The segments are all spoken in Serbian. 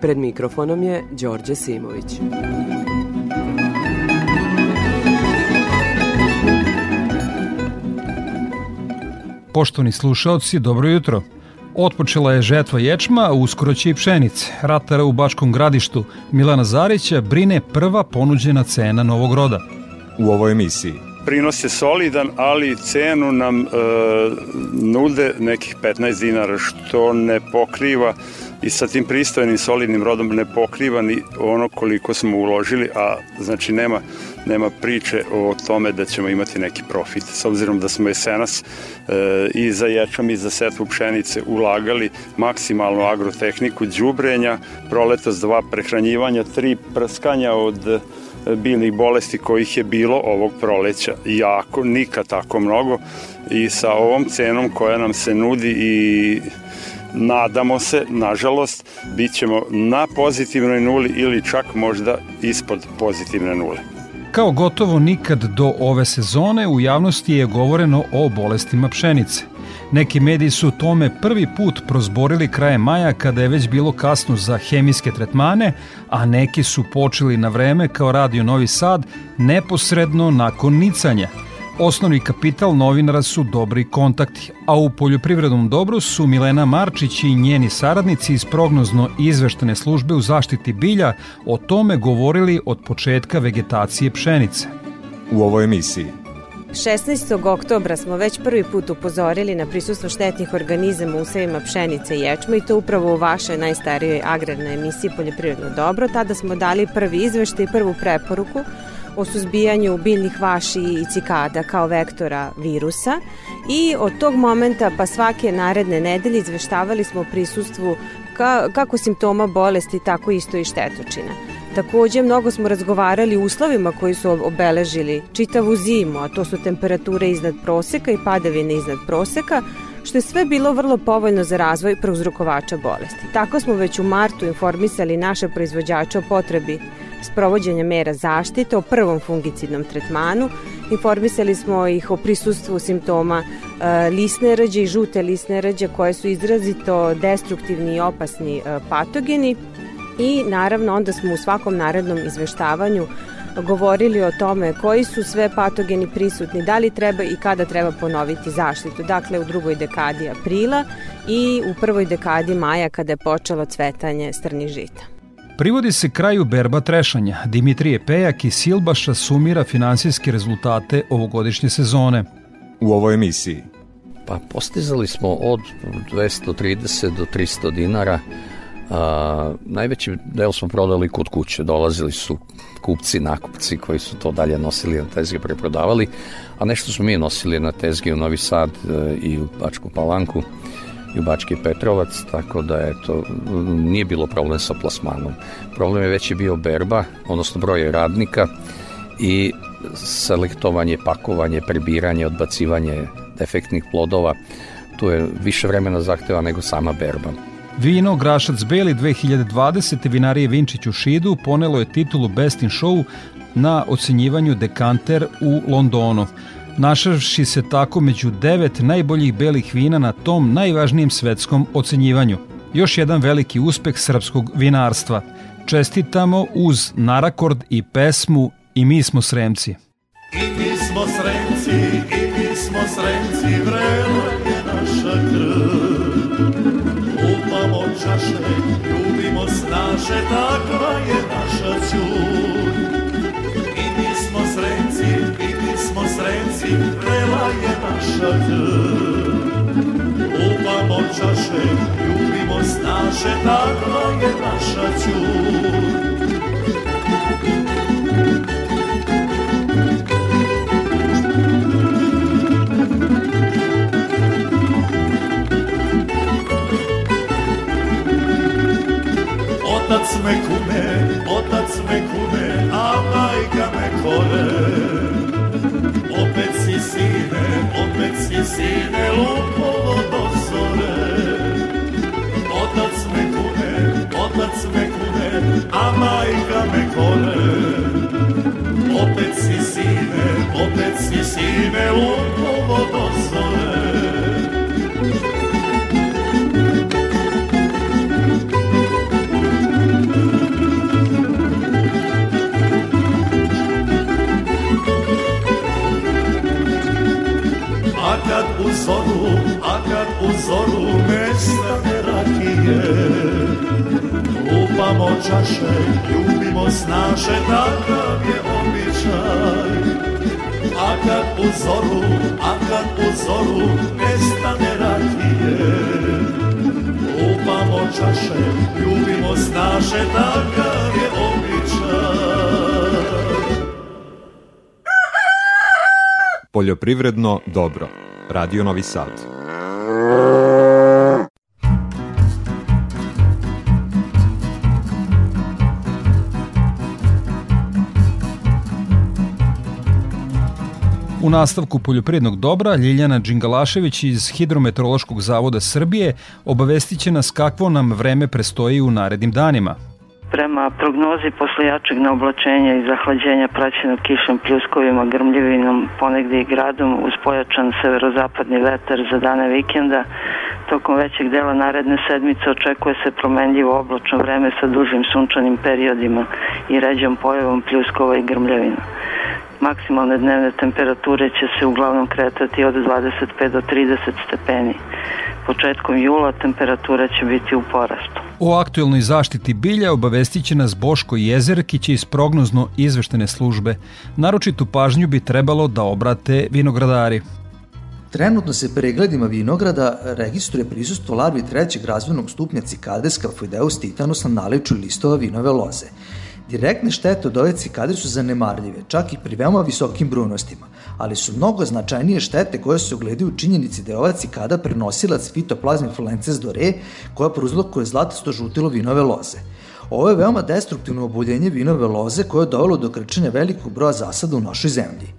Pred mikrofonom je Đorđe Simović. Poštovani slušalci, dobro jutro. Otpočela je žetva ječma, a uskoro će i pšenice. Ratara u Bačkom gradištu Milana Zarića brine prva ponuđena cena novog roda. U ovoj emisiji prinos je solidan, ali cenu nam e, nude nekih 15 dinara, što ne pokriva i sa tim pristojnim solidnim rodom ne pokriva ni ono koliko smo uložili, a znači nema, nema priče o tome da ćemo imati neki profit. S obzirom da smo jesenas e, i za ječam i za setvu pšenice ulagali maksimalnu agrotehniku đubrenja, proletos dva prehranjivanja, tri prskanja od biljnih bolesti kojih je bilo ovog proleća jako, nikad tako mnogo i sa ovom cenom koja nam se nudi i nadamo se, nažalost, bit ćemo na pozitivnoj nuli ili čak možda ispod pozitivne nule. Kao gotovo nikad do ove sezone u javnosti je govoreno o bolestima pšenice – Neki mediji su tome prvi put prozborili kraje maja kada je već bilo kasno za hemijske tretmane, a neki su počeli na vreme kao Radio Novi Sad neposredno nakon nicanja. Osnovni kapital novinara su dobri kontakti, a u poljoprivrednom dobru su Milena Marčić i njeni saradnici iz prognozno izveštene službe u zaštiti bilja o tome govorili od početka vegetacije pšenice. U ovoj emisiji 16. oktobra smo već prvi put upozorili na prisustvo štetnih organizama u usevima pšenice i ječma i to upravo u vašoj najstarijoj agrarnoj emisiji Poljoprivredno dobro. Tada smo dali prvi izveštaj i prvu preporuku o suzbijanju biljnih vaši i cikada kao vektora virusa i od tog momenta pa svake naredne nedelje izveštavali smo o prisustvu ka, kako simptoma bolesti, tako isto i štetočina. Takođe, mnogo smo razgovarali o uslovima koji su obeležili čitavu zimu, a to su temperature iznad proseka i padavine iznad proseka, što je sve bilo vrlo povoljno za razvoj prouzrokovača bolesti. Tako smo već u martu informisali naše proizvođače o potrebi sprovođenja mera zaštite, o prvom fungicidnom tretmanu, informisali smo ih o prisustvu simptoma e, lisne rđe i žute lisne rđe koje su izrazito destruktivni i opasni e, patogeni i naravno onda smo u svakom narednom izveštavanju govorili o tome koji su sve patogeni prisutni, da li treba i kada treba ponoviti zaštitu. Dakle, u drugoj dekadi aprila i u prvoj dekadi maja kada je počelo cvetanje strnih žita. Privodi se kraju berba trešanja. Dimitrije Pejak i Silbaša sumira finansijske rezultate ovogodišnje sezone. U ovoj emisiji. Pa postizali smo od 230 do 300 dinara A, najveći deo smo prodali kod kuće, dolazili su kupci, nakupci koji su to dalje nosili na tezge, preprodavali, a nešto smo mi nosili na tezge u Novi Sad e, i u Bačku Palanku i u Bački Petrovac, tako da je to, nije bilo problem sa plasmanom. Problem je već je bio berba, odnosno broj radnika i selektovanje, pakovanje, prebiranje, odbacivanje defektnih plodova. Tu je više vremena zahteva nego sama berba. Vino Grašac Beli 2020. vinarije Vinčić u Šidu ponelo je titulu Best in Show na ocenjivanju Dekanter u Londonu. Našavši se tako među devet najboljih belih vina na tom najvažnijem svetskom ocenjivanju. Još jedan veliki uspeh srpskog vinarstva. Čestitamo uz narakord i pesmu I mi smo sremci. I mi smo sremci, i mi smo sremci, vrelo je naša krv čaše, ljubimo snaše, takva je naša ćud. Srenci, vrela je naša krv. Lupamo čaše, ljubimo snaše, takva je naša ćud. otac me kume otac me kune, a majka me kore. Sine, lupovo do. Otac me kune, otac me kune, a majka me kore. Opet si sine, opet si sine, lupovo do. U zoru, a kad u zoru nestane rakije Lupamo čaše, ljubimo snaše, takav je običaj. A kad u zoru, a kad u zoru nestane rakije Lupamo čaše, ljubimo snaše, takav je običaj. Poljoprivredno dobro. Radio Novi Sad. U nastavku poljoprivrednog dobra Ljiljana Đingalašević iz Hidrometeorološkog zavoda Srbije obavestit će nas kakvo nam vreme prestoji u narednim danima. Prema prognozi posle jačeg naoblačenja i zahlađenja praćenog kišom, pljuskovima, grmljevinom, ponegde i gradom uz pojačan severozapadni vetar za dane vikenda, tokom većeg dela naredne sedmice očekuje se promenljivo oblačno vreme sa dužim sunčanim periodima i ređom pojavom pljuskova i grmljevina. Maksimalne dnevne temperature će se uglavnom kretati od 25 do 30 stepeni. Početkom jula temperatura će biti u porastu. O aktuelnoj zaštiti bilja obavestit će nas Boško Jezerkić iz prognozno izveštene službe. Naročitu pažnju bi trebalo da obrate vinogradari. Trenutno se pregledima vinograda registruje prisustvo larvi trećeg razvojnog stupnja cikade Scaphoideus titanus na naliču listova vinove loze. Direktne štete od ove cikade su zanemarljive, čak i pri veoma visokim brunostima, ali su mnogo značajnije štete koje se ogledaju u činjenici da je ova cikada prenosilac fitoplazmi flences dore koja prouzlokuje zlatasto žutilo vinove loze. Ovo je veoma destruktivno oboljenje vinove loze koje je dovelo do krčenja velikog broja zasada u našoj zemlji.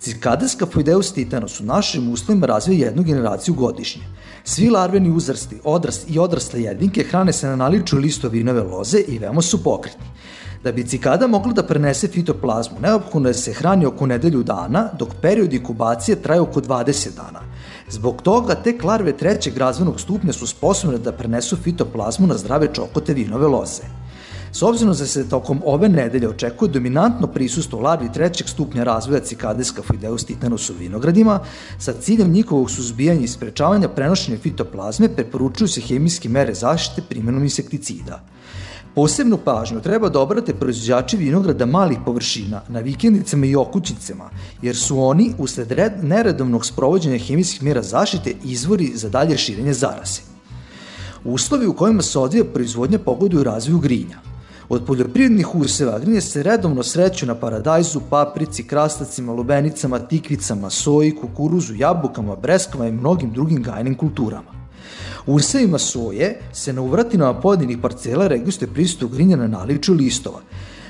Cikada Scaphoideus titanus u našim uslovima razvija jednu generaciju godišnje. Svi larveni uzrasti, odrast i odrasle jedinke hrane se na naliču listu vinove loze i veoma su pokretni. Da bi cikada mogla da prenese fitoplazmu, neophodno je da se hrani oko nedelju dana, dok period inkubacije traje oko 20 dana. Zbog toga tek larve trećeg razvojnog stupnja su sposobne da prenesu fitoplazmu na zdrave čokote vinove loze. S obzirom da se tokom ove nedelje očekuje dominantno prisustvo larvi trećeg stupnja razvoja cikade Scaphoideus titanus u vinogradima, sa ciljem njihovog suzbijanja i sprečavanja prenošenja fitoplazme preporučuju se hemijske mere zaštite primjenom insekticida. Posebnu pažnju treba da obrate proizvođači vinograda malih površina na vikendicama i okućnicama, jer su oni, usled red, neredovnog sprovođenja hemijskih mera zaštite, izvori za dalje širenje zaraze. Uslovi u kojima se odvija proizvodnja pogoduju razvoju grinja. Od poljoprivrednih useva grinje se redovno sreću na paradajzu, paprici, krastacima, lubenicama, tikvicama, soji, kukuruzu, jabukama, breskama i mnogim drugim gajnim kulturama. Usevima soje se na uvratinama pojedinih parcela registruje prisutu grinja na naliču listova.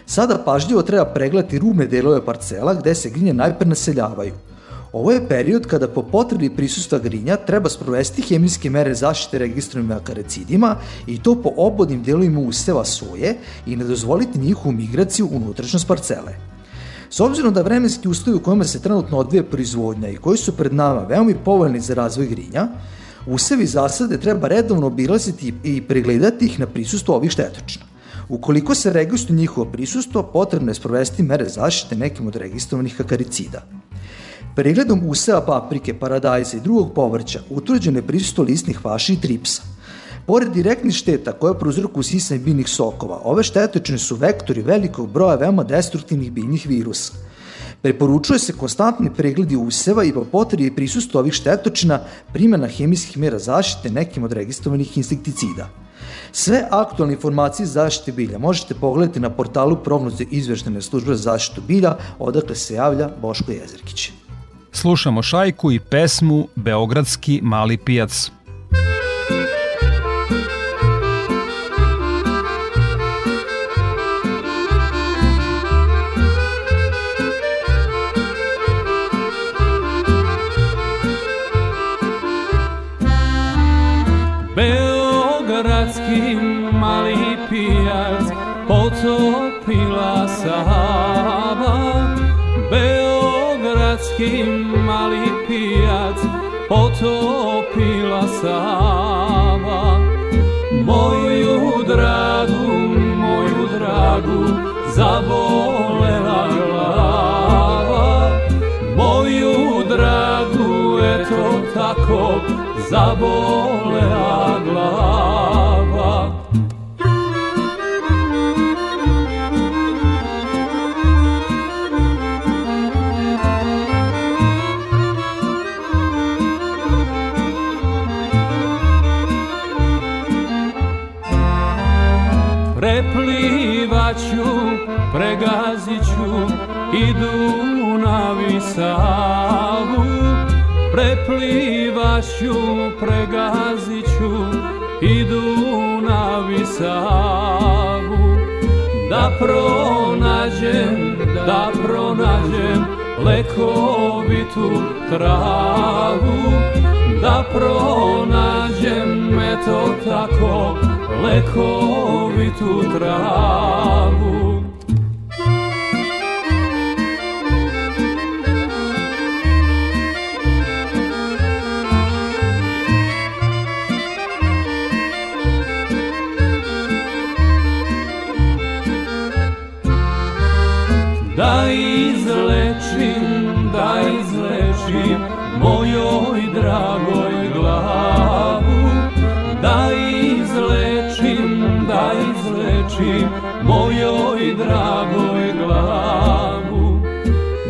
Sada pažljivo treba pregledati rubne delove parcela gde se grinje najpre naseljavaju. Ovo je period kada po potrebi prisustva grinja treba sprovesti hemijske mere zaštite registrovanim akarecidima i to po obodnim delovima useva soje i ne dozvoliti njihovu migraciju unutrašnjost parcele. S obzirom da vremenski uslovi u kojima se trenutno odvija proizvodnja i koji su pred nama veoma povoljni za razvoj grinja, Usevi zasade treba redovno obilaziti i pregledati ih na prisustvo ovih štetočina. Ukoliko se registruje njihovo prisustvo, potrebno je sprovesti mere zaštite nekim od registrovanih akaricida. Pregledom useva paprike, paradajza i drugog povrća utvrđeno je prisustvo listnih vaši i tripsa. Pored direktnih šteta koje prouzrokuju sisanje biljnih sokova, ove štetočine su vektori velikog broja veoma destruktivnih biljnih virusa. Preporučuje se konstantni pregledi useva i po potrebi prisustvo ovih štetočina primjena hemijskih mera zaštite nekim od registrovanih insekticida. Sve aktualne informacije zaštite bilja možete pogledati na portalu prognoze izveštene službe za zaštitu bilja, odakle se javlja Boško Jezerkić. Slušamo šajku i pesmu Beogradski mali pijac. Potopila Sava Moju dragu, moju dragu zabolela glava Moju dragu, eto tako zabolela glava Savu Preplivaću, pregaziću i Dunav i Savu Da pronađem, da pronađem lekovitu travu Da pronađem, eto tako, lekovitu travu izlečim mojoj dragoj glavu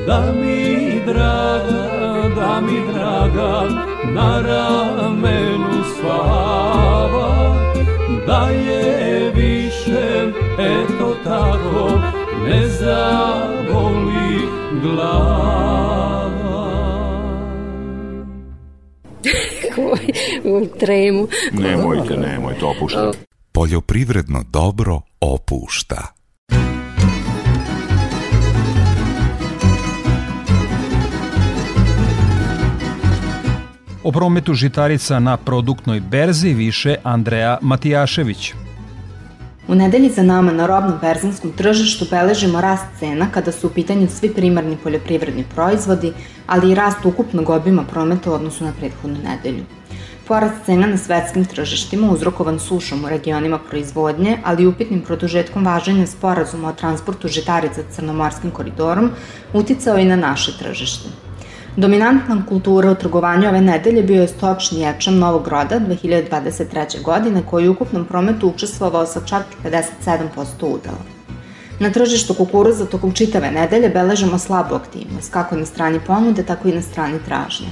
Da mi draga, da mi draga na ramenu spava Da je više, eto tako, ne zavoli glava u tremu. Nemojte, nemojte, opuštajte. Poljoprivredno dobro opušta. O prometu žitarica na produktnoj berzi više Andreja Matijašević. U nedelji za nama na robnom berzinskom tržištu beležimo rast cena kada su u pitanju svi primarni poljoprivredni proizvodi, ali i rast ukupnog obima prometa u odnosu na prethodnu nedelju. Porast cena na svetskim tržištima uzrokovan sušom u regionima proizvodnje, ali i upitnim produžetkom važenja sporazuma o transportu žitarica crnomorskim koridorom uticao i na naše tržište. Dominantna kultura u trgovanju ove nedelje bio je stočni ječam novog roda 2023. godine koji je u ukupnom prometu učestvovao sa čak 57% udela. Na tržištu kukuruza tokom čitave nedelje beležemo slabu aktivnost, kako na strani ponude, tako i na strani tražnje.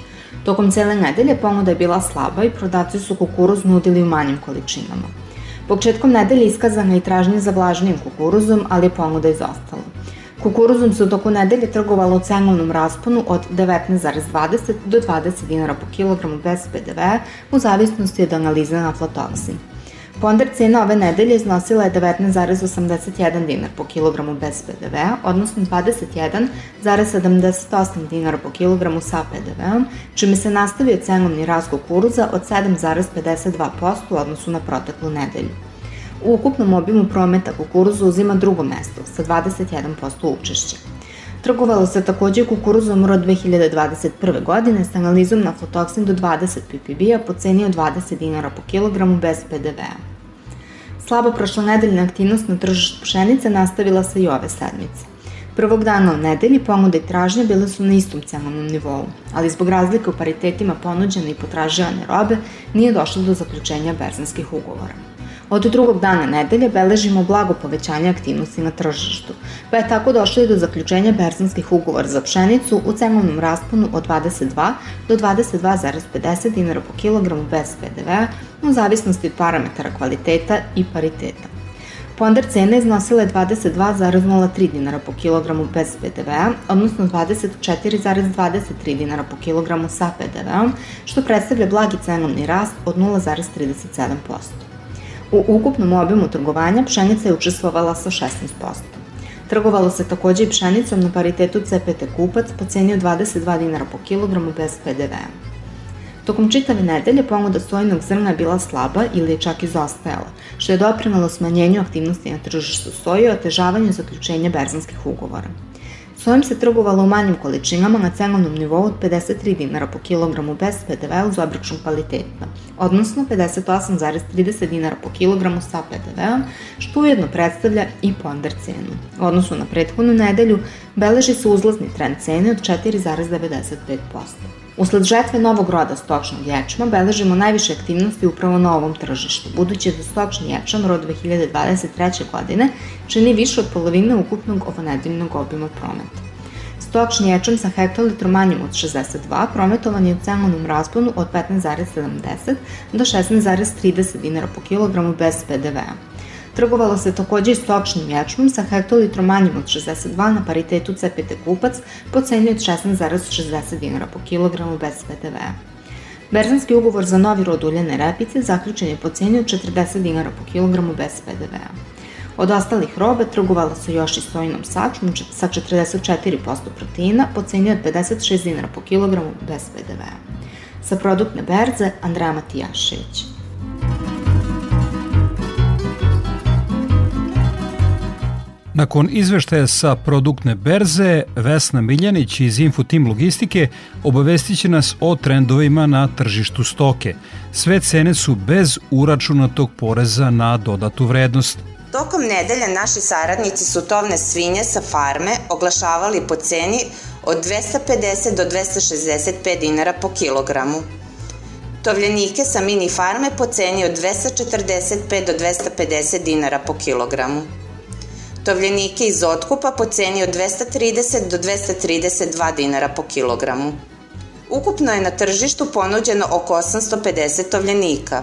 Tokom cele nedelje ponuda je bila slaba i prodavci su kukuruz nudili u manjim količinama. Početkom nedelje iskazana je i tražnja za vlažnijim kukuruzom, ali je ponuda izostala. Kukuruzom se u toku nedelje trgovalo u cenovnom rasponu od 19,20 do 20 dinara po kilogramu bez PDV u zavisnosti od analize na aflatoksin. Ponder cena ove nedelje iznosila je 19,81 dinar po kilogramu bez PDV, odnosno 21,78 dinara po kilogramu sa PDV-om, čime se nastavio cenovni rast kukuruza od 7,52% u odnosu na proteklu nedelju. U ukupnom obimu prometa kukuruzu uzima drugo mesto sa 21% učešća. Trgovalo se takođe kukuruzom rod 2021. godine sa analizom na flotoksin do 20 ppb-a po ceni od 20 dinara po kilogramu bez PDV-a. Slaba prošlonedeljna aktivnost na tržištu pšenice nastavila se i ove sedmice. Prvog dana u nedelji ponuda i tražnja bile su na istom cenovnom nivou, ali zbog razlike u paritetima ponuđene i potraživane robe nije došlo do zaključenja berzanskih ugovora. Od drugog dana nedelje beležimo blago povećanje aktivnosti na tržištu, pa je tako došlo i do zaključenja berzanskih ugovora za pšenicu u cenovnom rasponu od 22 do 22,50 dinara po kilogramu bez PDV-a u zavisnosti od parametara kvaliteta i pariteta. Ponder cena iznosila je 22,03 dinara po kilogramu bez PDV-a, odnosno 24,23 dinara po kilogramu sa PDV-om, što predstavlja blagi cenovni rast od 0,37%. U ukupnom obimu trgovanja pšenica je učestvovala sa 16%. Trgovalo se takođe i pšenicom na paritetu CPT kupac po ceni od 22 dinara po kilogramu bez PDV-a. Tokom čitave nedelje ponuda sojinog zrna je bila slaba ili je čak izostajala, što je doprinalo smanjenju aktivnosti na tržištu soje i otežavanju zaključenja berzanskih ugovora. Sojom se trgovalo u manjim količinama na cenovnom nivou od 53 dinara po kilogramu bez PDV uz obračun kvaliteta, odnosno 58,30 dinara po kilogramu sa PDV-om, što ujedno predstavlja i ponder cenu. U odnosu na prethodnu nedelju beleži se uzlazni trend cene od 4,95%. Usled žetve novog roda stočnog ječma beležimo najviše aktivnosti upravo na ovom tržištu, budući da stočni ječam rod 2023. godine čini više od polovine ukupnog ovanedeljnog obima prometa. Stočni ječam sa hektolitrom manjim od 62 prometovan je u cenovnom rasponu od 15,70 do 16,30 dinara po kilogramu bez PDV-a. Trgovalo se takođe i stočnim ječmom sa hektolitrom manjim od 62 na paritetu CPT kupac po ceni od 16,60 dinara po kilogramu bez PDV-a. Berzanski ugovor za novi rod uljene repice zaključen je po ceni od 40 dinara po kilogramu bez PDV-a. Od ostalih robe trgovalo se još i sojinom sačmom sa 44% proteina po ceni od 56 dinara po kilogramu bez PDV-a. Sa produktne berze Andreja Matijašević. Nakon izveštaja sa produktne berze, Vesna Miljanić iz Infotim Logistike obavestit će nas o trendovima na tržištu stoke. Sve cene su bez uračunatog poreza na dodatu vrednost. Tokom nedelja naši saradnici su tovne svinje sa farme oglašavali po ceni od 250 do 265 dinara po kilogramu. Tovljenike sa mini farme po ceni od 245 do 250 dinara po kilogramu tovljenike iz otkupa po ceni od 230 do 232 dinara po kilogramu. Ukupno je na tržištu ponuđeno oko 850 tovljenika.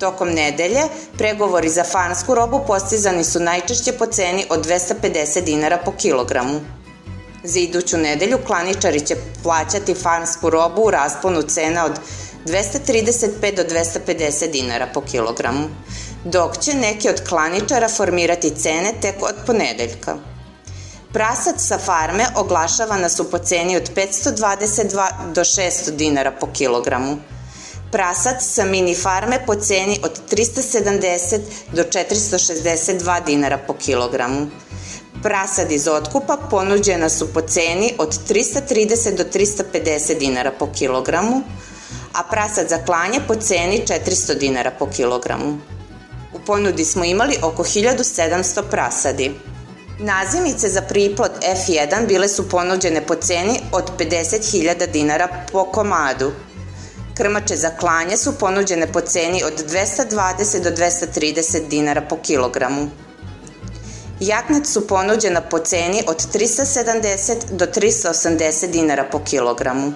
Tokom nedelje, pregovori za fansku robu postizani su najčešće po ceni od 250 dinara po kilogramu. Za iduću nedelju klaničari će plaćati fansku robu u rasponu cena od 235 do 250 dinara po kilogramu dok će neki od klaničara formirati cene tek od ponedeljka. Prasac sa farme oglašavana su po ceni od 522 do 600 dinara po kilogramu. Prasac sa mini farme po ceni od 370 do 462 dinara po kilogramu. Prasad iz otkupa ponuđena su po ceni od 330 do 350 dinara po kilogramu, a prasad za klanje po ceni 400 dinara po kilogramu. Ponudi smo imali oko 1700 prasadi. Nazimice za priplod F1 bile su ponuđene po ceni od 50.000 dinara po komadu. Krmače za klanje su ponuđene po ceni od 220 do 230 dinara po kilogramu. Jaknet su ponuđena po ceni od 370 do 380 dinara po kilogramu.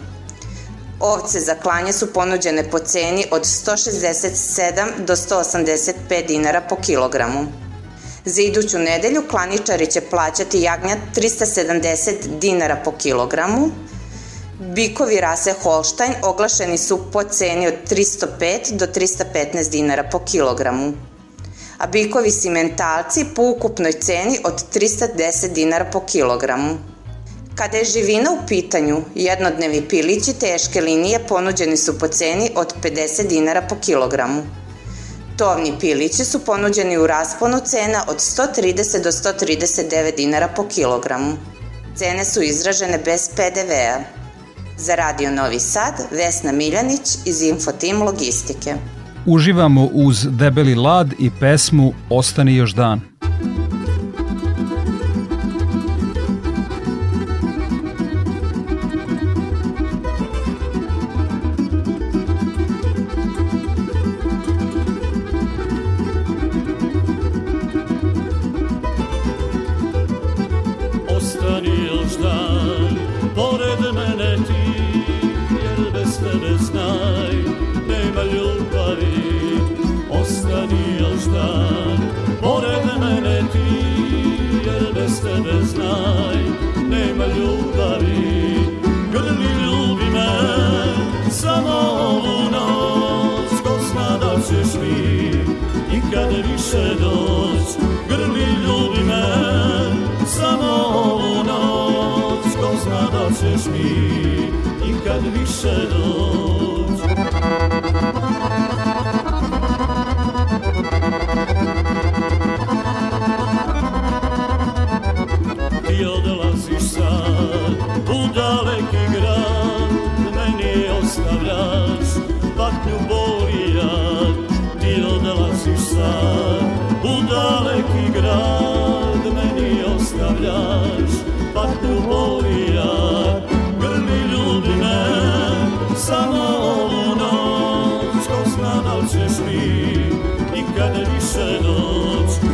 Ovce za klanje su ponuđene po ceni od 167 do 185 dinara po kilogramu. Za iduću nedelju klaničari će plaćati jagnjat 370 dinara po kilogramu. Bikovi rase Holštajn oglašeni su po ceni od 305 do 315 dinara po kilogramu. A bikovi simentalci po ukupnoj ceni od 310 dinara po kilogramu. Kada je živina u pitanju, jednodnevi pilići teške linije ponuđeni su po ceni od 50 dinara po kilogramu. Tovni pilići su ponuđeni u rasponu cena od 130 do 139 dinara po kilogramu. Cene su izražene bez PDV-a. Za Radio Novi Sad, Vesna Miljanić iz Infotim Logistike. Uživamo uz debeli lad i pesmu Ostani još dan. Zna da li ćeš mi ikad više doć,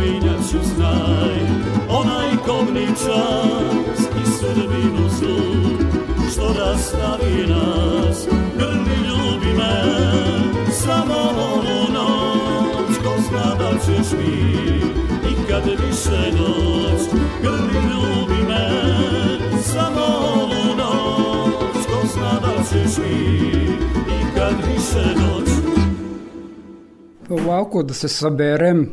proklinjat ću znaj onaj kobni čas i sudbinu zlu što rastavi nas grli ljubi me samo ovu noć ko zna da ćeš mi ikad više doć grli ljubi me samo ovu noć ko zna da ćeš mi ikad više doć Ovako da se saberem,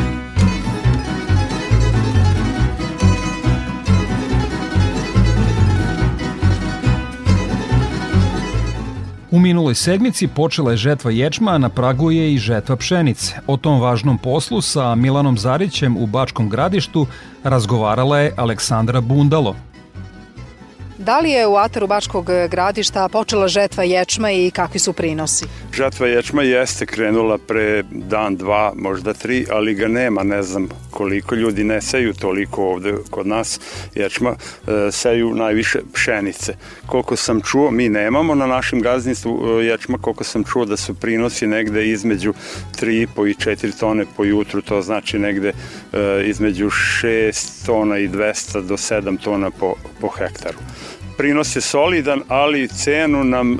U minuloj sedmici počela je žetva ječma, a na pragu je i žetva pšenice. O tom važnom poslu sa Milanom Zarićem u Bačkom gradištu razgovarala je Aleksandra Bundalo. Da li je u ataru Bačkog gradišta počela žetva ječma i kakvi su prinosi? Žatva ječma jeste krenula pre dan, dva, možda tri, ali ga nema, ne znam koliko ljudi ne seju toliko ovde kod nas ječma, e, seju najviše pšenice. Koliko sam čuo, mi nemamo na našem gazdinstvu e, ječma, koliko sam čuo da su prinosi negde između 3,5 i 4 tone po jutru, to znači negde e, između 6 tona i 200 do 7 tona po, po hektaru prinos je solidan, ali cenu nam e,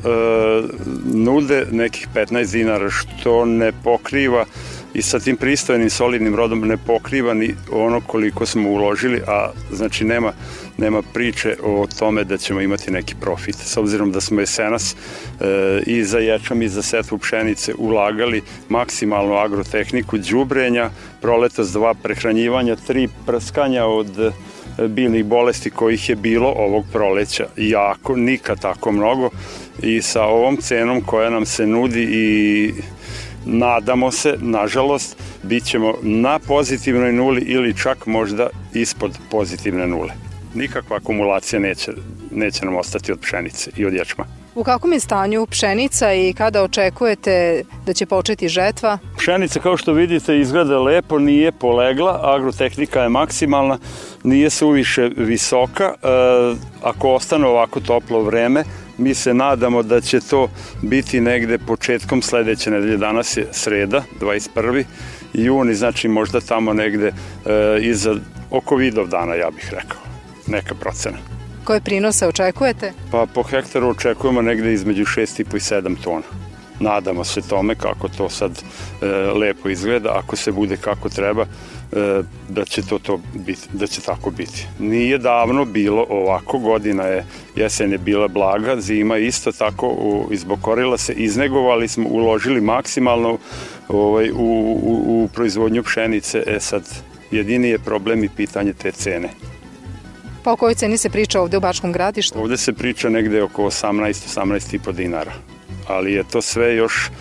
nude nekih 15 dinara, što ne pokriva i sa tim pristojnim solidnim rodom ne pokriva ni ono koliko smo uložili, a znači nema, nema priče o tome da ćemo imati neki profit. S obzirom da smo jesenas e, i za ječam i za setvu pšenice ulagali maksimalnu agrotehniku đubrenja, proletos dva prehranjivanja, tri prskanja od biljnih bolesti kojih je bilo ovog proleća jako, nikad tako mnogo i sa ovom cenom koja nam se nudi i nadamo se, nažalost, bit ćemo na pozitivnoj nuli ili čak možda ispod pozitivne nule. Nikakva akumulacija neće, neće nam ostati od pšenice i od ječma. U kakvom je stanju pšenica i kada očekujete da će početi žetva? Pšenica kao što vidite izgleda lepo, nije polegla, agrotehnika je maksimalna, nije suviše visoka. E, ako ostane ovako toplo vreme, mi se nadamo da će to biti negde početkom sledeće nedelje. Danas je sreda, 21. juni, znači možda tamo negde e, iza, oko vidov dana, ja bih rekao, neka procena. Koje prinose očekujete? Pa po hektaru očekujemo negde između 6,5 i 7 tona. Nadamo se tome kako to sad e, lepo izgleda, ako se bude kako treba, e, da će to, to biti, da će tako biti. Nije davno bilo ovako, godina je, jesen je bila blaga, zima isto tako u, izbokorila se, iznegovali smo, uložili maksimalno ovaj, u, u, u proizvodnju pšenice, e sad jedini je problem i pitanje te cene. Pa o kojoj ceni se priča ovde u Bačkom gradištu? Ovde se priča negde oko 18-18,5 dinara ali je to sve još e,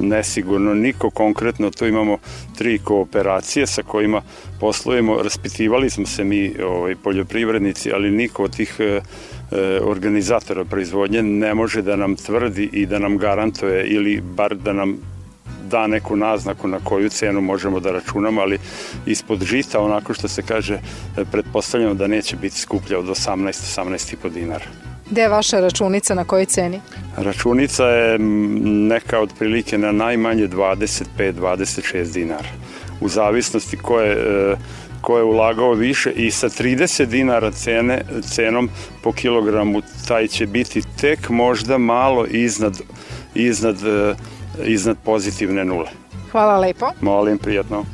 nesigurno. Niko konkretno, tu imamo tri kooperacije sa kojima poslujemo, raspitivali smo se mi ovaj, poljoprivrednici, ali niko od tih e, e, organizatora proizvodnje ne može da nam tvrdi i da nam garantuje ili bar da nam da neku naznaku na koju cenu možemo da računamo, ali ispod žita, onako što se kaže, pretpostavljamo da neće biti skuplja od 18-18,5 dinara. Gde je vaša računica, na kojoj ceni? Računica je neka otprilike na najmanje 25-26 dinara. U zavisnosti ko je, ko je ulagao više i sa 30 dinara cene, cenom po kilogramu taj će biti tek možda malo iznad, iznad, iznad pozitivne nule. Hvala lepo. Molim, prijatno.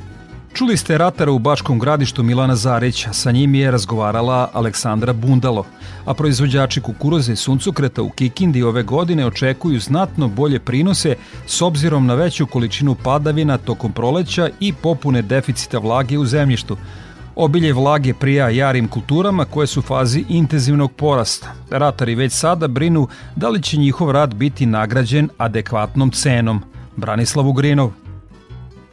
Čuli ste ratara u Bačkom gradištu Milana Zarića, sa njim je razgovarala Aleksandra Bundalo, a proizvođači kukuruza i suncokreta u Kikindi ove godine očekuju znatno bolje prinose s obzirom na veću količinu padavina tokom proleća i popune deficita vlage u zemljištu. Obilje vlage prija jarim kulturama koje su u fazi intenzivnog porasta. Ratari već sada brinu da li će njihov rad biti nagrađen adekvatnom cenom. Branislav Ugrinov.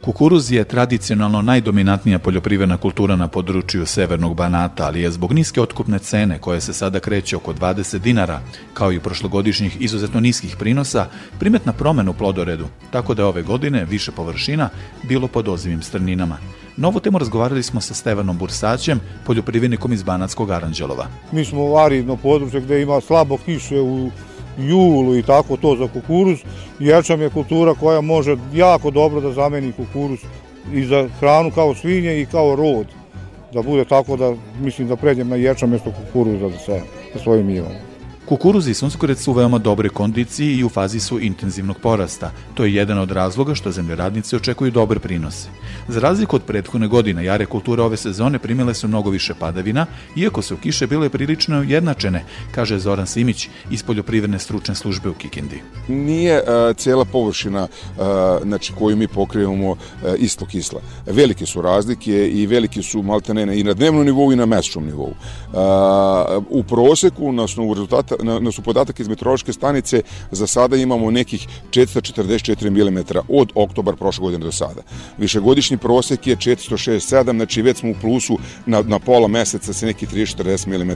Kukuruz je tradicionalno najdominantnija poljoprivredna kultura na području severnog Banata, ali je zbog niske otkupne cene, koje se sada kreće oko 20 dinara, kao i prošlogodišnjih izuzetno niskih prinosa, primetna promena u plodoredu, tako da je ove godine više površina bilo pod ozivim strninama. Na ovu temu razgovarali smo sa Stevanom Bursaćem, poljoprivrednikom iz Banatskog Aranđelova. Mi smo u aridno područje gde ima slabo kiše u julu i tako to za kukuruz. Ječam je kultura koja može jako dobro da zameni kukuruz i za hranu kao svinje i kao rod. Da bude tako da, mislim da pređem na ječam mjesto kukuruza za, sve, za svojim njivom. Kukuruz i suncokrет su u veoma dobre kondiciji i u fazi su intenzivnog porasta. To je jedan od razloga što zemljoradnici očekuju dobre prinose. Za razliku od prethodne godine, jare kulture ove sezone primile su mnogo više padavina, iako su kiše bile prilično jednačene, kaže Zoran Simić iz poljoprivredne stručne službe u Kikindi. Nije uh, cijela površina uh, znači, koju mi pokrivamo uh, isto kisla. Velike su razlike i velike su maltenene i na dnevnom nivou i na mesečnom nivou. Uh, u proseku, na osnovu rezultata na, su podatak iz meteorološke stanice, za sada imamo nekih 444 mm od oktobar prošle godine do sada. Višegodišnji prosek je 406,7, znači već smo u plusu na, na pola meseca sa nekih 30-40 mm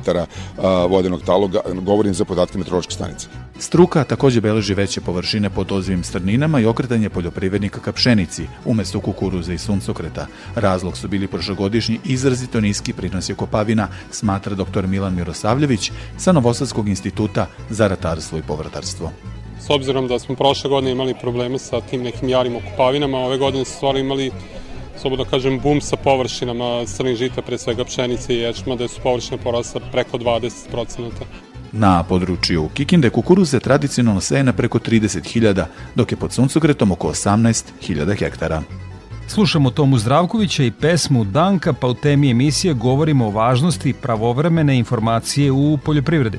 vodenog taloga, govorim za podatke meteorološke stanice. Struka takođe beleži veće površine pod ozivim strninama i okretanje poljoprivrednika ka pšenici, umesto kukuruza i suncokreta. Razlog su bili prošlogodišnji izrazito niski prinosi kopavina, smatra dr. Milan Mirosavljević sa Novosadskog instituta za ratarstvo i povrtarstvo. S obzirom da smo prošle godine imali probleme sa tim nekim jarim okupavinama, ove godine smo stvari imali slobodno kažem, bum sa površinama crnih žita, pre svega pšenice i ječma, da su površine porasle preko 20%. Na području Kikinde kukuruz se tradicionalno seje na preko 30.000, dok je pod suncokretom oko 18.000 hektara. Slušamo Tomu Zdravkovića i pesmu Danka, pa u temi emisije govorimo o važnosti pravovremene informacije u poljoprivredi.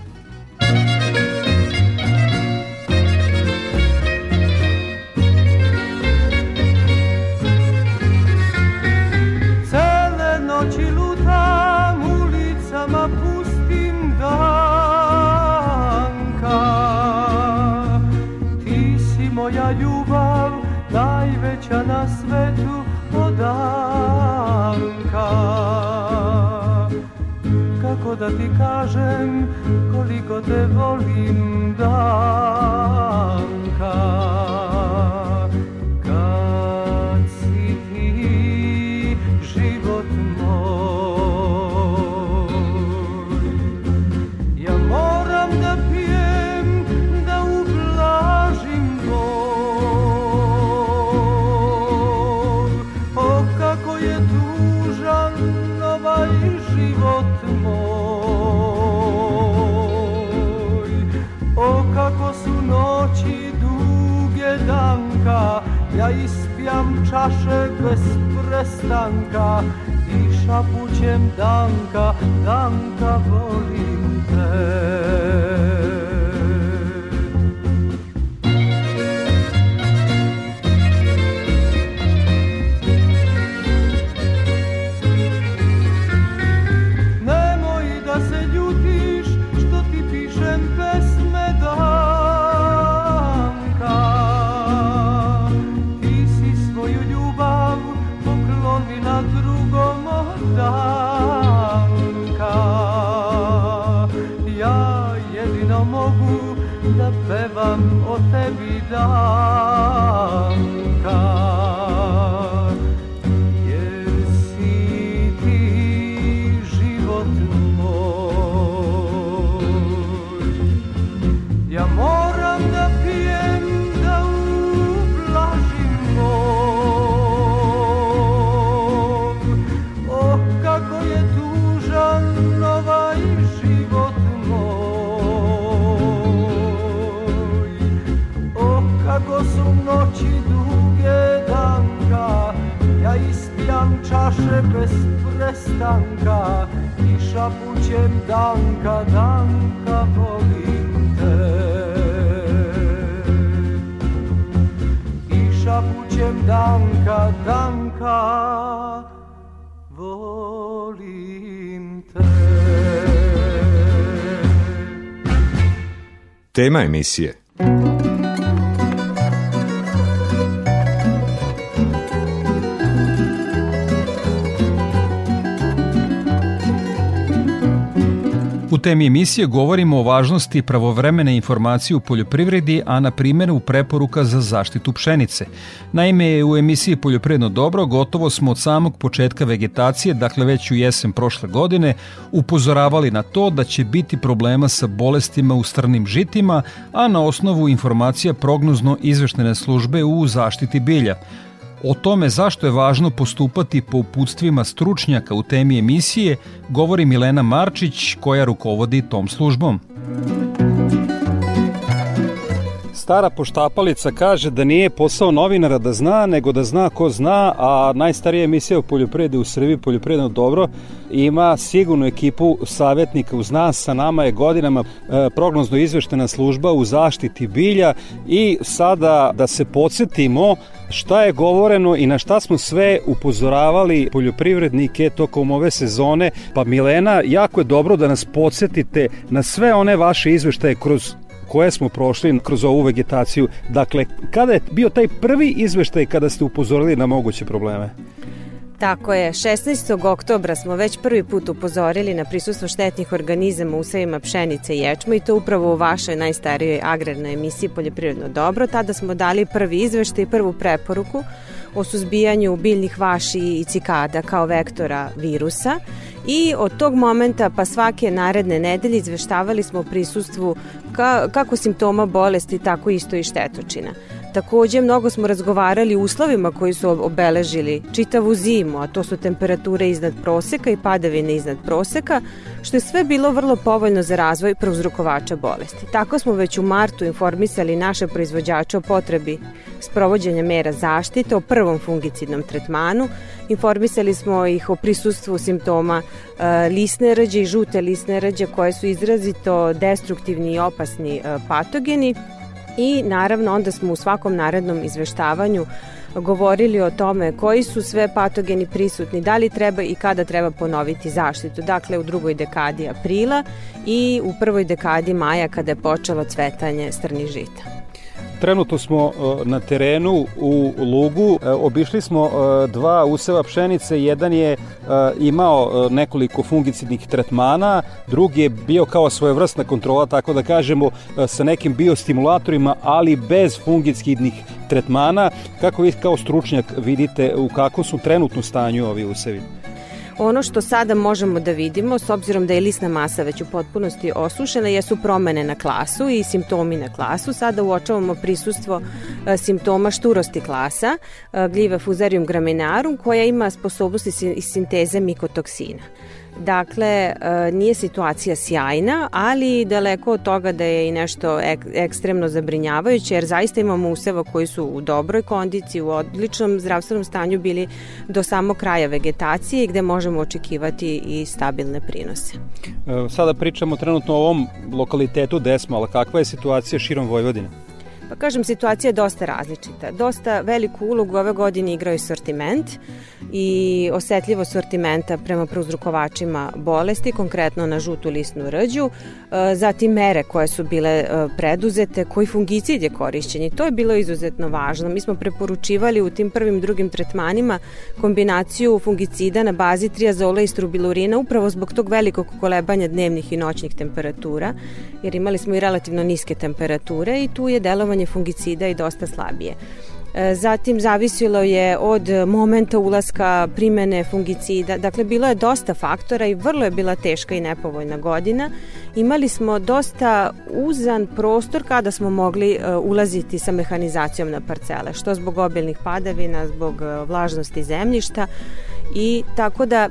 Te volim prestanka I šapućem danka, danka volim da pevam o tebi danka prestanka i šapućem danka, danka volim te. I šapućem danka, danka volim te. Tema emisije U temi emisije govorimo o važnosti pravovremene informacije u poljoprivredi, a na primjeru preporuka za zaštitu pšenice. Naime, u emisiji Poljoprivredno dobro gotovo smo od samog početka vegetacije, dakle već u jesen prošle godine, upozoravali na to da će biti problema sa bolestima u strnim žitima, a na osnovu informacija prognozno izveštene službe u zaštiti bilja. O tome zašto je važno postupati po uputstvima stručnjaka u temi emisije govori Milena Marčić koja rukovodi tom službom. Stara poštapalica kaže da nije posao novinara da zna, nego da zna ko zna, a najstarija emisija o poljoprivredi u Srbiji, poljoprivredno dobro, ima sigurnu ekipu savjetnika uz nas, sa nama je godinama e, prognozno izveštena služba u zaštiti bilja i sada da se podsjetimo šta je govoreno i na šta smo sve upozoravali poljoprivrednike tokom ove sezone. Pa Milena, jako je dobro da nas podsjetite na sve one vaše izveštaje kroz koje smo prošli kroz ovu vegetaciju. Dakle, kada je bio taj prvi izveštaj kada ste upozorili na moguće probleme? Tako je, 16. oktobra smo već prvi put upozorili na prisustvo štetnih organizama u usevima pšenice i ječma i to upravo u vašoj najstarijoj agrarnoj emisiji Poljoprivredno dobro. Tada smo dali prvi izveštaj i prvu preporuku o suzbijanju biljnih vaši i cikada kao vektora virusa i od tog momenta pa svake naredne nedelje izveštavali smo o prisustvu ka, kako simptoma bolesti, tako isto i štetočina. Takođe, mnogo smo razgovarali o uslovima koji su obeležili čitavu zimu, a to su temperature iznad proseka i padavine iznad proseka, što je sve bilo vrlo povoljno za razvoj prouzrokovača bolesti. Tako smo već u martu informisali naše proizvođače o potrebi sprovođenja mera zaštite, o prvom fungicidnom tretmanu, informisali smo ih o prisustvu simptoma e, lisne rđe i žute lisne rđe koje su izrazito destruktivni i opasni e, patogeni, i naravno onda smo u svakom narednom izveštavanju govorili o tome koji su sve patogeni prisutni, da li treba i kada treba ponoviti zaštitu. Dakle, u drugoj dekadi aprila i u prvoj dekadi maja kada je počelo cvetanje strnih žita. Trenutno smo e, na terenu u Lugu, e, obišli smo e, dva useva pšenice, jedan je imao nekoliko fungicidnih tretmana, drugi je bio kao svojevrsna kontrola, tako da kažemo, sa nekim biostimulatorima, ali bez fungicidnih tretmana. Kako vi kao stručnjak vidite u kakvom su trenutno stanju ovi usevi? Ono što sada možemo da vidimo, s obzirom da je lisna masa već u potpunosti osušena, jesu promene na klasu i simptomi na klasu. Sada uočavamo prisustvo e, simptoma šturosti klasa, e, gljiva fuzarium gramenarum, koja ima sposobnosti sinteze mikotoksina. Dakle, e, nije situacija sjajna, ali daleko od toga da je i nešto ek, ekstremno zabrinjavajuće, jer zaista imamo useva koji su u dobroj kondiciji, u odličnom zdravstvenom stanju bili do samog kraja vegetacije gde možemo očekivati i stabilne prinose. E, sada pričamo trenutno o ovom lokalitetu Desma, ali kakva je situacija širom Vojvodine? Pa kažem, situacija je dosta različita. Dosta veliku ulogu ove godine igrao je sortiment i osetljivo sortimenta prema prouzrokovačima bolesti, konkretno na žutu listnu rđu, zatim mere koje su bile e, preduzete, koji fungicid je korišćen i to je bilo izuzetno važno. Mi smo preporučivali u tim prvim drugim tretmanima kombinaciju fungicida na bazi triazola i strubilurina upravo zbog tog velikog kolebanja dnevnih i noćnih temperatura, jer imali smo i relativno niske temperature i tu je delovanje fungicida i dosta slabije. E, zatim zavisilo je od momenta ulaska primene fungicida. Dakle, bilo je dosta faktora i vrlo je bila teška i nepovoljna godina. Imali smo dosta uzan prostor kada smo mogli e, ulaziti sa mehanizacijom na parcele, što zbog obilnih padavina, zbog e, vlažnosti zemljišta i tako da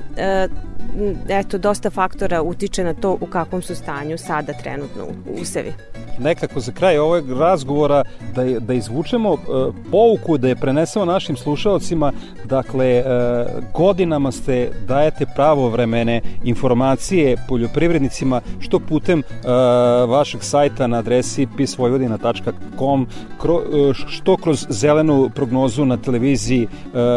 eto, dosta faktora utiče na to u kakvom su stanju sada trenutno usevi. nekako za kraj ovog razgovora da, da izvučemo uh, pouku, da je prenesemo našim slušalcima. Dakle, uh, godinama ste dajete pravovremene informacije poljoprivrednicima što putem uh, vašeg sajta na adresi pisvojvodina.com kro, što kroz zelenu prognozu na televiziji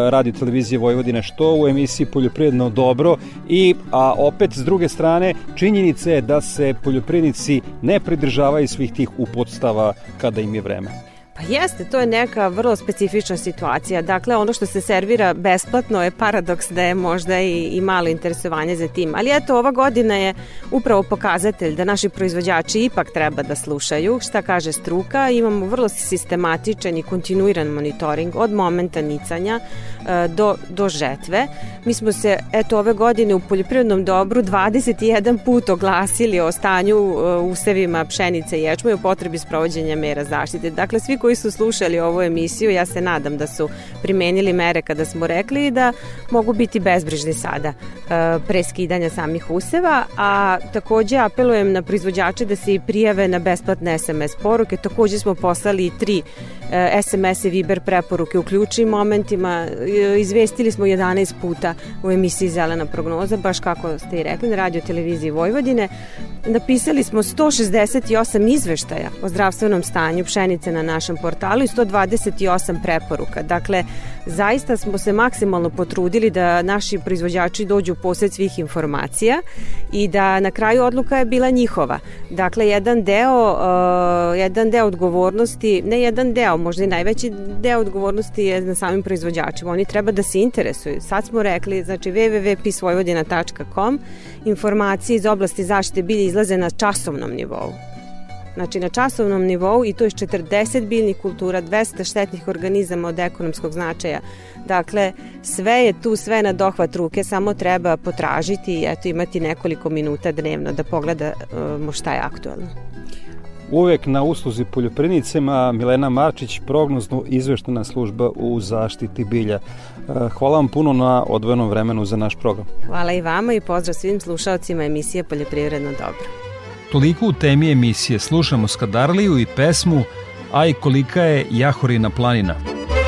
radio televizije Vojvodine što u emisiji Poljoprivredno dobro i a opet s druge strane činjenica je da se poljoprivrednici ne pridržavaju svih tih upodstava kada im je vreme. Pa jeste, to je neka vrlo specifična situacija. Dakle, ono što se servira besplatno je paradoks da je možda i, i malo interesovanje za tim. Ali eto, ova godina je upravo pokazatelj da naši proizvođači ipak treba da slušaju šta kaže struka. Imamo vrlo sistematičan i kontinuiran monitoring od momenta nicanja e, do, do žetve. Mi smo se, eto, ove godine u poljoprivrednom dobru 21 put oglasili o stanju e, usevima pšenice i ječma i o potrebi sprovođenja mera zaštite. Dakle, svi koji su slušali ovu emisiju, ja se nadam da su primenili mere kada smo rekli da mogu biti bezbrižni sada e, pre skidanja samih useva, a takođe apelujem na proizvođače da se i prijave na besplatne SMS poruke. Takođe smo poslali tri SMS i Viber preporuke u ključnim momentima. E, izvestili smo 11 puta u emisiji Zelena prognoza, baš kako ste i rekli, na radio televiziji Vojvodine. Napisali smo 168 izveštaja o zdravstvenom stanju pšenice na našem portalu i 128 preporuka. Dakle, zaista smo se maksimalno potrudili da naši proizvođači dođu u posed svih informacija i da na kraju odluka je bila njihova. Dakle, jedan deo, uh, jedan deo odgovornosti, ne jedan deo, možda i najveći deo odgovornosti je na samim proizvođačima. Oni treba da se interesuju. Sad smo rekli, znači www.pisvojvodina.com informacije iz oblasti zaštite bilja izlaze na časovnom nivou. Znači na časovnom nivou i to je 40 biljnih kultura, 200 štetnih organizama od ekonomskog značaja. Dakle, sve je tu, sve na dohvat ruke, samo treba potražiti i eto imati nekoliko minuta dnevno da pogledamo šta je aktualno. Uvek na usluzi poljoprivrednicima Milena Marčić, prognozno izveštena služba u zaštiti bilja. Hvala vam puno na odvojenom vremenu za naš program. Hvala i vama i pozdrav svim slušalcima emisije Poljoprivredno dobro. Toliko u temi emisije slušamo Skadarliju i pesmu Aj kolika je Jahorina planina. Aman,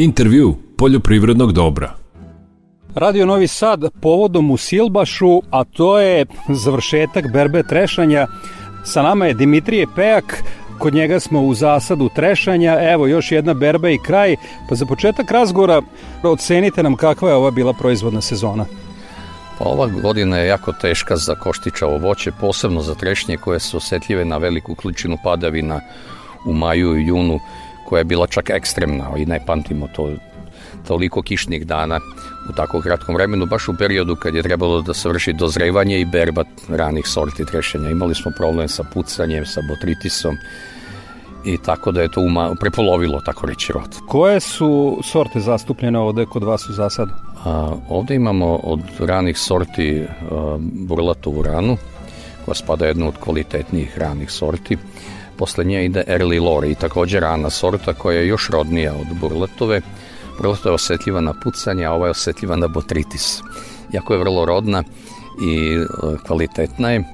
Intervju poljoprivrednog dobra. Radio Novi Sad povodom u Silbašu, a to je završetak berbe trešanja. Sa nama je Dimitrije Pejak, kod njega smo u zasadu trešanja, evo još jedna berba i kraj. Pa za početak razgovora ocenite nam kakva je ova bila proizvodna sezona. Pa ova godina je jako teška za koštičavo voće, posebno za trešnje koje su osetljive na veliku količinu padavina u maju i junu, koja je bila čak ekstremna i ne pamtimo to toliko kišnih dana u tako kratkom vremenu, baš u periodu kad je trebalo da se vrši dozrevanje i berba ranih sorti trešenja. Imali smo problem sa pucanjem, sa botritisom i tako da je to uma, prepolovilo, tako reći, rod. Koje su sorte zastupljene ovde kod vas u zasadu? A, ovde imamo od ranih sorti a, burlatovu ranu, koja spada jedna od kvalitetnijih ranih sorti. Posle nje ide Early Lore i takođe rana sorta koja je još rodnija od burlatove. Burlatova je osetljiva na pucanje, a ova je osetljiva na botritis. Jako je vrlo rodna i a, kvalitetna je.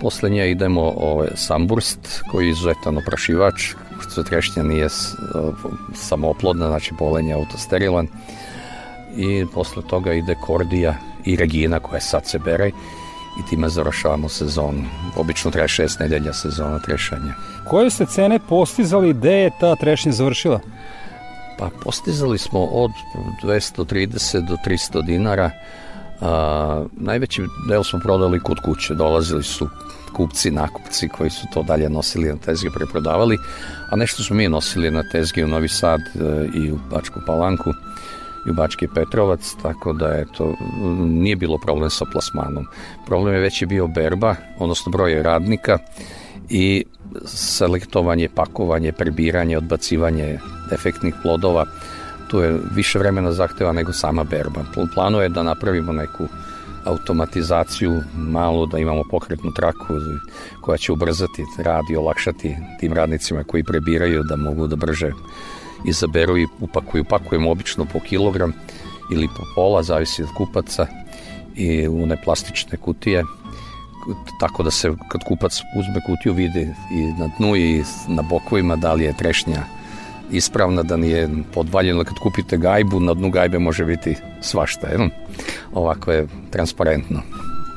Posle nje idemo ovaj, samburst koji je izuzetan oprašivač, što trešnja nije samooplodna, znači polen je autosterilan. I posle toga ide kordija i regina koja sad se bere i time završavamo sezonu. Obično traje šest nedelja sezona trešanja. Koje ste cene postizali, gde je ta trešnja završila? Pa postizali smo od 230 do 300 dinara. A, najveći deo smo prodali kod kuće. Dolazili su kupci, nakupci koji su to dalje nosili na tezge, preprodavali, a nešto smo mi nosili na tezge u Novi Sad e, i u Bačku Palanku i u Bački Petrovac, tako da je to, nije bilo problem sa plasmanom. Problem je već je bio berba, odnosno broj radnika i selektovanje, pakovanje, prebiranje, odbacivanje defektnih plodova. Tu je više vremena zahteva nego sama berba. Plano je da napravimo neku automatizaciju malo da imamo pokretnu traku koja će ubrzati rad i olakšati tim radnicima koji prebiraju da mogu da brže izaberu i upakuju. Pakujemo obično po kilogram ili po pola, zavisi od kupaca i u one plastične kutije tako da se kad kupac uzme kutiju vidi i na dnu i na bokovima da li je trešnja ispravna, da nije podvaljeno kad kupite gajbu, na dnu gajbe može biti svašta, jel? ovako je transparentno.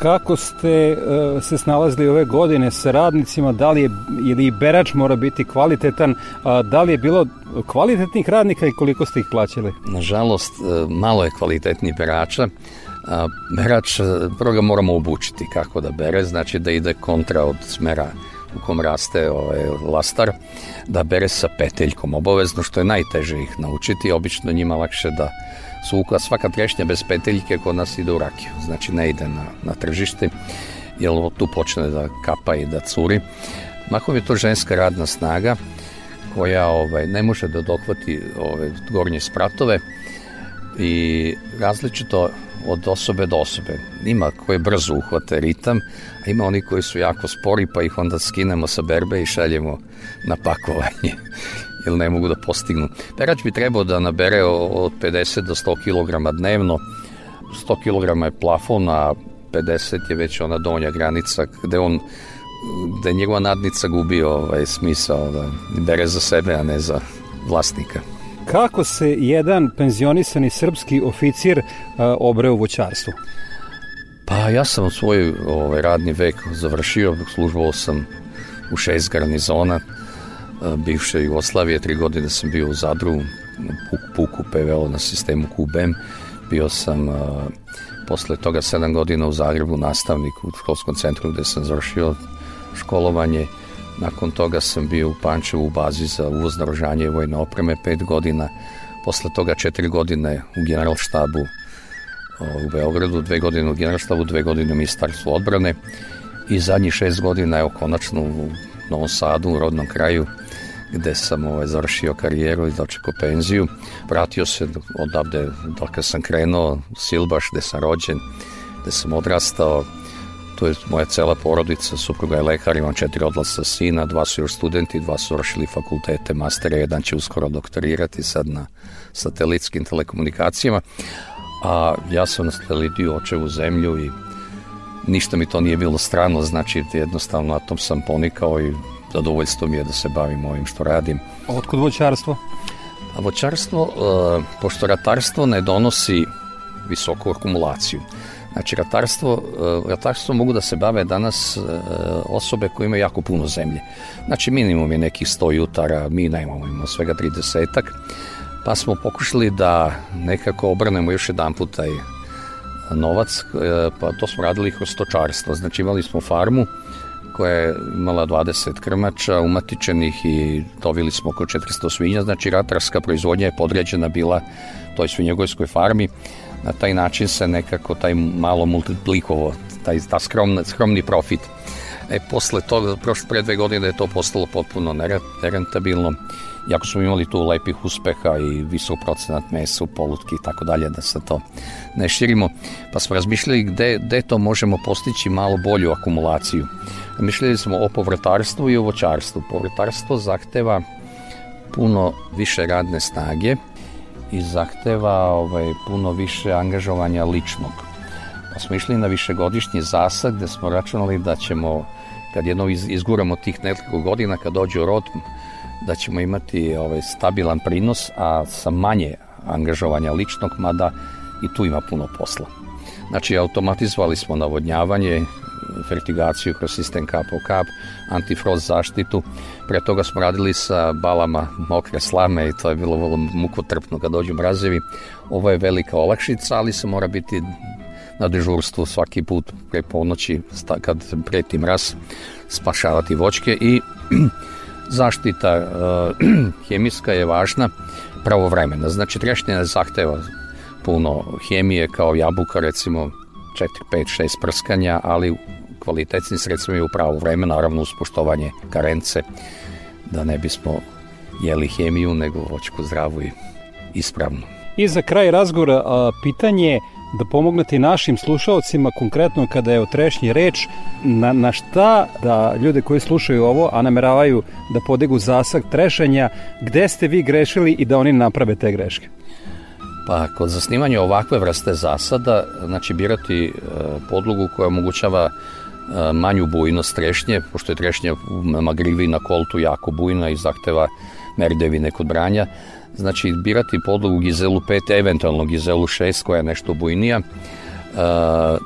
Kako ste uh, se snalazili ove godine sa radnicima, da li je, ili berač mora biti kvalitetan, da li je bilo kvalitetnih radnika i koliko ste ih plaćali? Nažalost, uh, malo je kvalitetnih berača, a, berač, prvo ga moramo obučiti kako da bere, znači da ide kontra od smera u kom raste ovaj, lastar, da bere sa peteljkom obavezno, što je najteže ih naučiti, obično njima lakše da suka, svaka trešnja bez peteljke kod nas ide u rakiju, znači ne ide na, na tržište, jer tu počne da kapa i da curi. Mahom je to ženska radna snaga koja ovaj, ne može da dohvati ove gornje spratove i različito od osobe do osobe. Ima koje brzo uhvate ritam, a ima oni koji su jako spori, pa ih onda skinemo sa berbe i šaljemo na pakovanje jer ne mogu da postignu. Perač bi trebao da nabere od 50 do 100 kg dnevno. 100 kg je plafon, a 50 je već ona donja granica gde on gde njegova nadnica gubi ovaj smisao da bere za sebe, a ne za vlasnika. Kako se jedan penzionisani srpski oficir a, obre u voćarstvu? Pa ja sam svoj ovaj, radni vek završio, službovao sam u šest garnizona bivše Jugoslavije, tri godine sam bio u Zadru, puk, puku PVO na sistemu QBM, bio sam posle toga sedam godina u Zagrebu nastavnik u školskom centru gde sam završio školovanje, nakon toga sam bio u Pančevu u bazi za uvoz narožanje i vojne opreme pet godina, posle toga četiri godine u generalštabu u Beogradu, dve godine u generalštabu, dve godine u ministarstvu odbrane i zadnjih šest godina je konačno u Novom Sadu, u rodnom kraju, gde sam ovaj, završio karijeru i dočekao penziju. Vratio se odavde dok sam krenuo, Silbaš, gde sam rođen, gde sam odrastao, to je moja cela porodica, supruga je lekar, imam četiri odlasa sina, dva su još studenti, dva su vršili fakultete, mastere, jedan će uskoro doktorirati sad na satelitskim telekomunikacijama, a ja sam nasledio očevu zemlju i ništa mi to nije bilo strano, znači jednostavno na tom sam ponikao i zadovoljstvo mi je da se bavim ovim što radim. A otkud voćarstvo? A voćarstvo, e, pošto ratarstvo ne donosi visoku akumulaciju. Znači, ratarstvo, e, ratarstvo mogu da se bave danas e, osobe koje imaju jako puno zemlje. Znači, minimum je nekih 100 jutara, mi nemamo, imamo svega 30-ak, pa smo pokušali da nekako obrnemo još jedan put taj novac, pa to smo radili kroz stočarstvo. Znači, imali smo farmu, koja je imala 20 krmača umatičenih i dovili smo oko 400 svinja, znači ratarska proizvodnja je podređena bila toj svinjogojskoj farmi. Na taj način se nekako taj malo multiplikovo, taj, ta skromna, skromni profit. E, posle toga, prošle pre dve godine je to postalo potpuno nerentabilno, jako smo imali tu lepih uspeha i visok procenat mesa u polutki i tako dalje, da se to ne širimo, pa smo razmišljali gde, gde to možemo postići malo bolju akumulaciju. Mišljali smo o povrtarstvu i o voćarstvu. Povrtarstvo zahteva puno više radne snage i zahteva ovaj, puno više angažovanja ličnog. Pa smo išli na višegodišnji zasad gde smo računali da ćemo, kad jedno izguramo tih nekoliko godina, kad dođe u rod, da ćemo imati ovaj, stabilan prinos, a sa manje angažovanja ličnog, mada i tu ima puno posla. Znači, automatizovali smo navodnjavanje, fertigaciju kroz sistem kap o kap, antifrost zaštitu. Pre toga smo radili sa balama mokre slame i to je bilo vrlo mukotrpno kad dođu mrazevi. Ovo je velika olakšica, ali se mora biti na dežurstvu svaki put pre ponoći kad preti mraz spašavati voćke i zaštita uh, hemijska je važna pravovremena. Znači trešnje zahteva puno hemije kao jabuka recimo 4, 5, 6 prskanja, ali kvalitetnim sredstvima i u pravo vreme, naravno uz poštovanje karence, da ne bismo jeli hemiju, nego voćku zdravu i ispravnu. I za kraj razgovora pitanje da pomognete našim slušalcima, konkretno kada je o trešnji reč, na, na šta da ljude koji slušaju ovo, a nameravaju da podigu zasak trešanja, gde ste vi grešili i da oni naprave te greške? Pa kod zasnivanja ovakve vrste zasada, znači birati e, podlogu koja omogućava e, manju bujnost trešnje, pošto je trešnja u magrivi na koltu jako bujna i zahteva merdevine kod branja. Znači birati podlogu Gizelu 5, eventualno Gizelu 6 koja je nešto bujnija. E,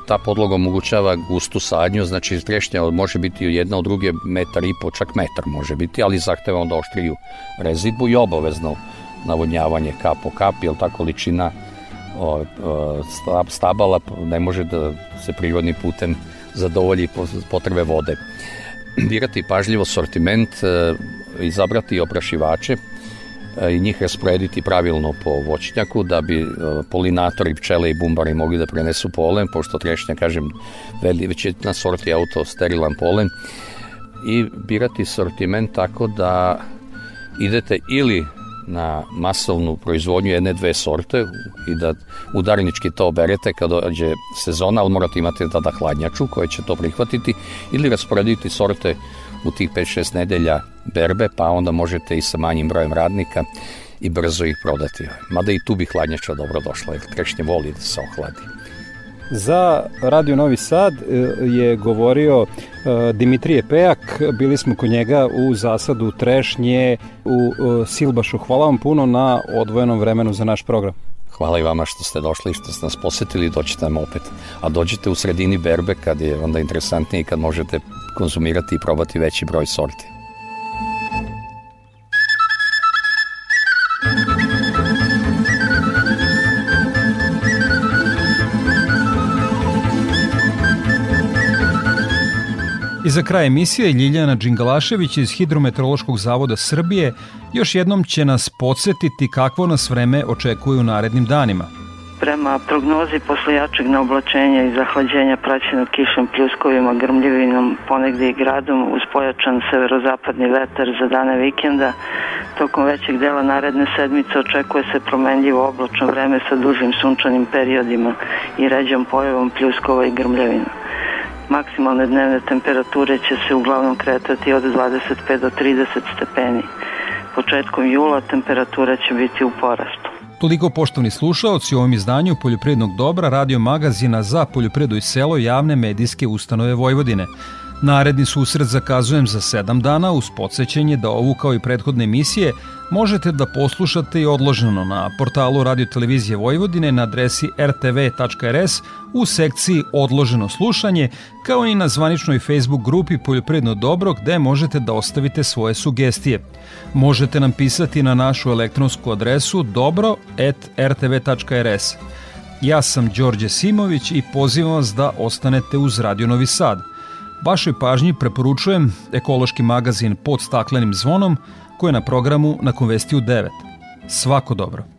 ta podloga omogućava gustu sadnju, znači trešnja može biti jedna od druge metar i po, čak metar može biti, ali zahteva onda oštriju rezidbu i obavezno navodnjavanje kap po kap, jer ta količina o, o, stabala ne može da se prirodni putem zadovolji potrebe vode. Birati pažljivo sortiment, e, izabrati oprašivače i njih rasporediti pravilno po voćnjaku da bi e, polinatori, pčele i bumbari mogli da prenesu polen, pošto trešnja, kažem, većina sorti auto sterilan polen. I birati sortiment tako da idete ili na masovnu proizvodnju jedne dve sorte i da udarnički to oberete kad dođe sezona, ali morate imati tada hladnjaču koja će to prihvatiti ili rasporediti sorte u tih 5-6 nedelja berbe, pa onda možete i sa manjim brojem radnika i brzo ih prodati. Mada i tu bi hladnjača dobro došla, jer trešnje voli da se ohladi. Za Radio Novi Sad e, je govorio e, Dimitrije Pejak, bili smo kod njega u zasadu Trešnje u e, Silbašu. Hvala vam puno na odvojenom vremenu za naš program. Hvala i vama što ste došli i što ste nas posetili doćete nam opet. A dođete u sredini berbe kad je onda interesantnije i kad možete konzumirati i probati veći broj sorti. I za kraj emisije Ljiljana Đingalašević iz Hidrometeorološkog zavoda Srbije još jednom će nas podsjetiti kakvo nas vreme očekuje u narednim danima. Prema prognozi posle jačeg naoblačenja i zahlađenja praćenog kišom, pljuskovima, grmljivinom, ponegde i gradom, uz pojačan severozapadni vetar za dane vikenda, tokom većeg dela naredne sedmice očekuje se promenljivo oblačno vreme sa dužim sunčanim periodima i ređom pojavom pljuskova i grmljavina. Maksimalne dnevne temperature će se uglavnom kretati od 25 do 30 stepeni. Početkom jula temperatura će biti u porastu. Toliko poštovni slušaoci u ovom izdanju Poljoprivrednog dobra radio magazina za poljoprivredu i selo javne medijske ustanove Vojvodine. Naredni susret zakazujem za sedam dana uz podsjećanje da ovu kao i prethodne emisije možete da poslušate i odloženo na portalu Radio Televizije Vojvodine na adresi rtv.rs u sekciji Odloženo slušanje, kao i na zvaničnoj Facebook grupi Poljoprivredno dobro gde možete da ostavite svoje sugestije. Možete nam pisati na našu elektronsku adresu dobro.rtv.rs. Ja sam Đorđe Simović i pozivam vas da ostanete uz Radio Novi Sad. Vašoj pažnji preporučujem ekološki magazin pod staklenim zvonom koji je na programu na Konvestiju 9. Svako dobro!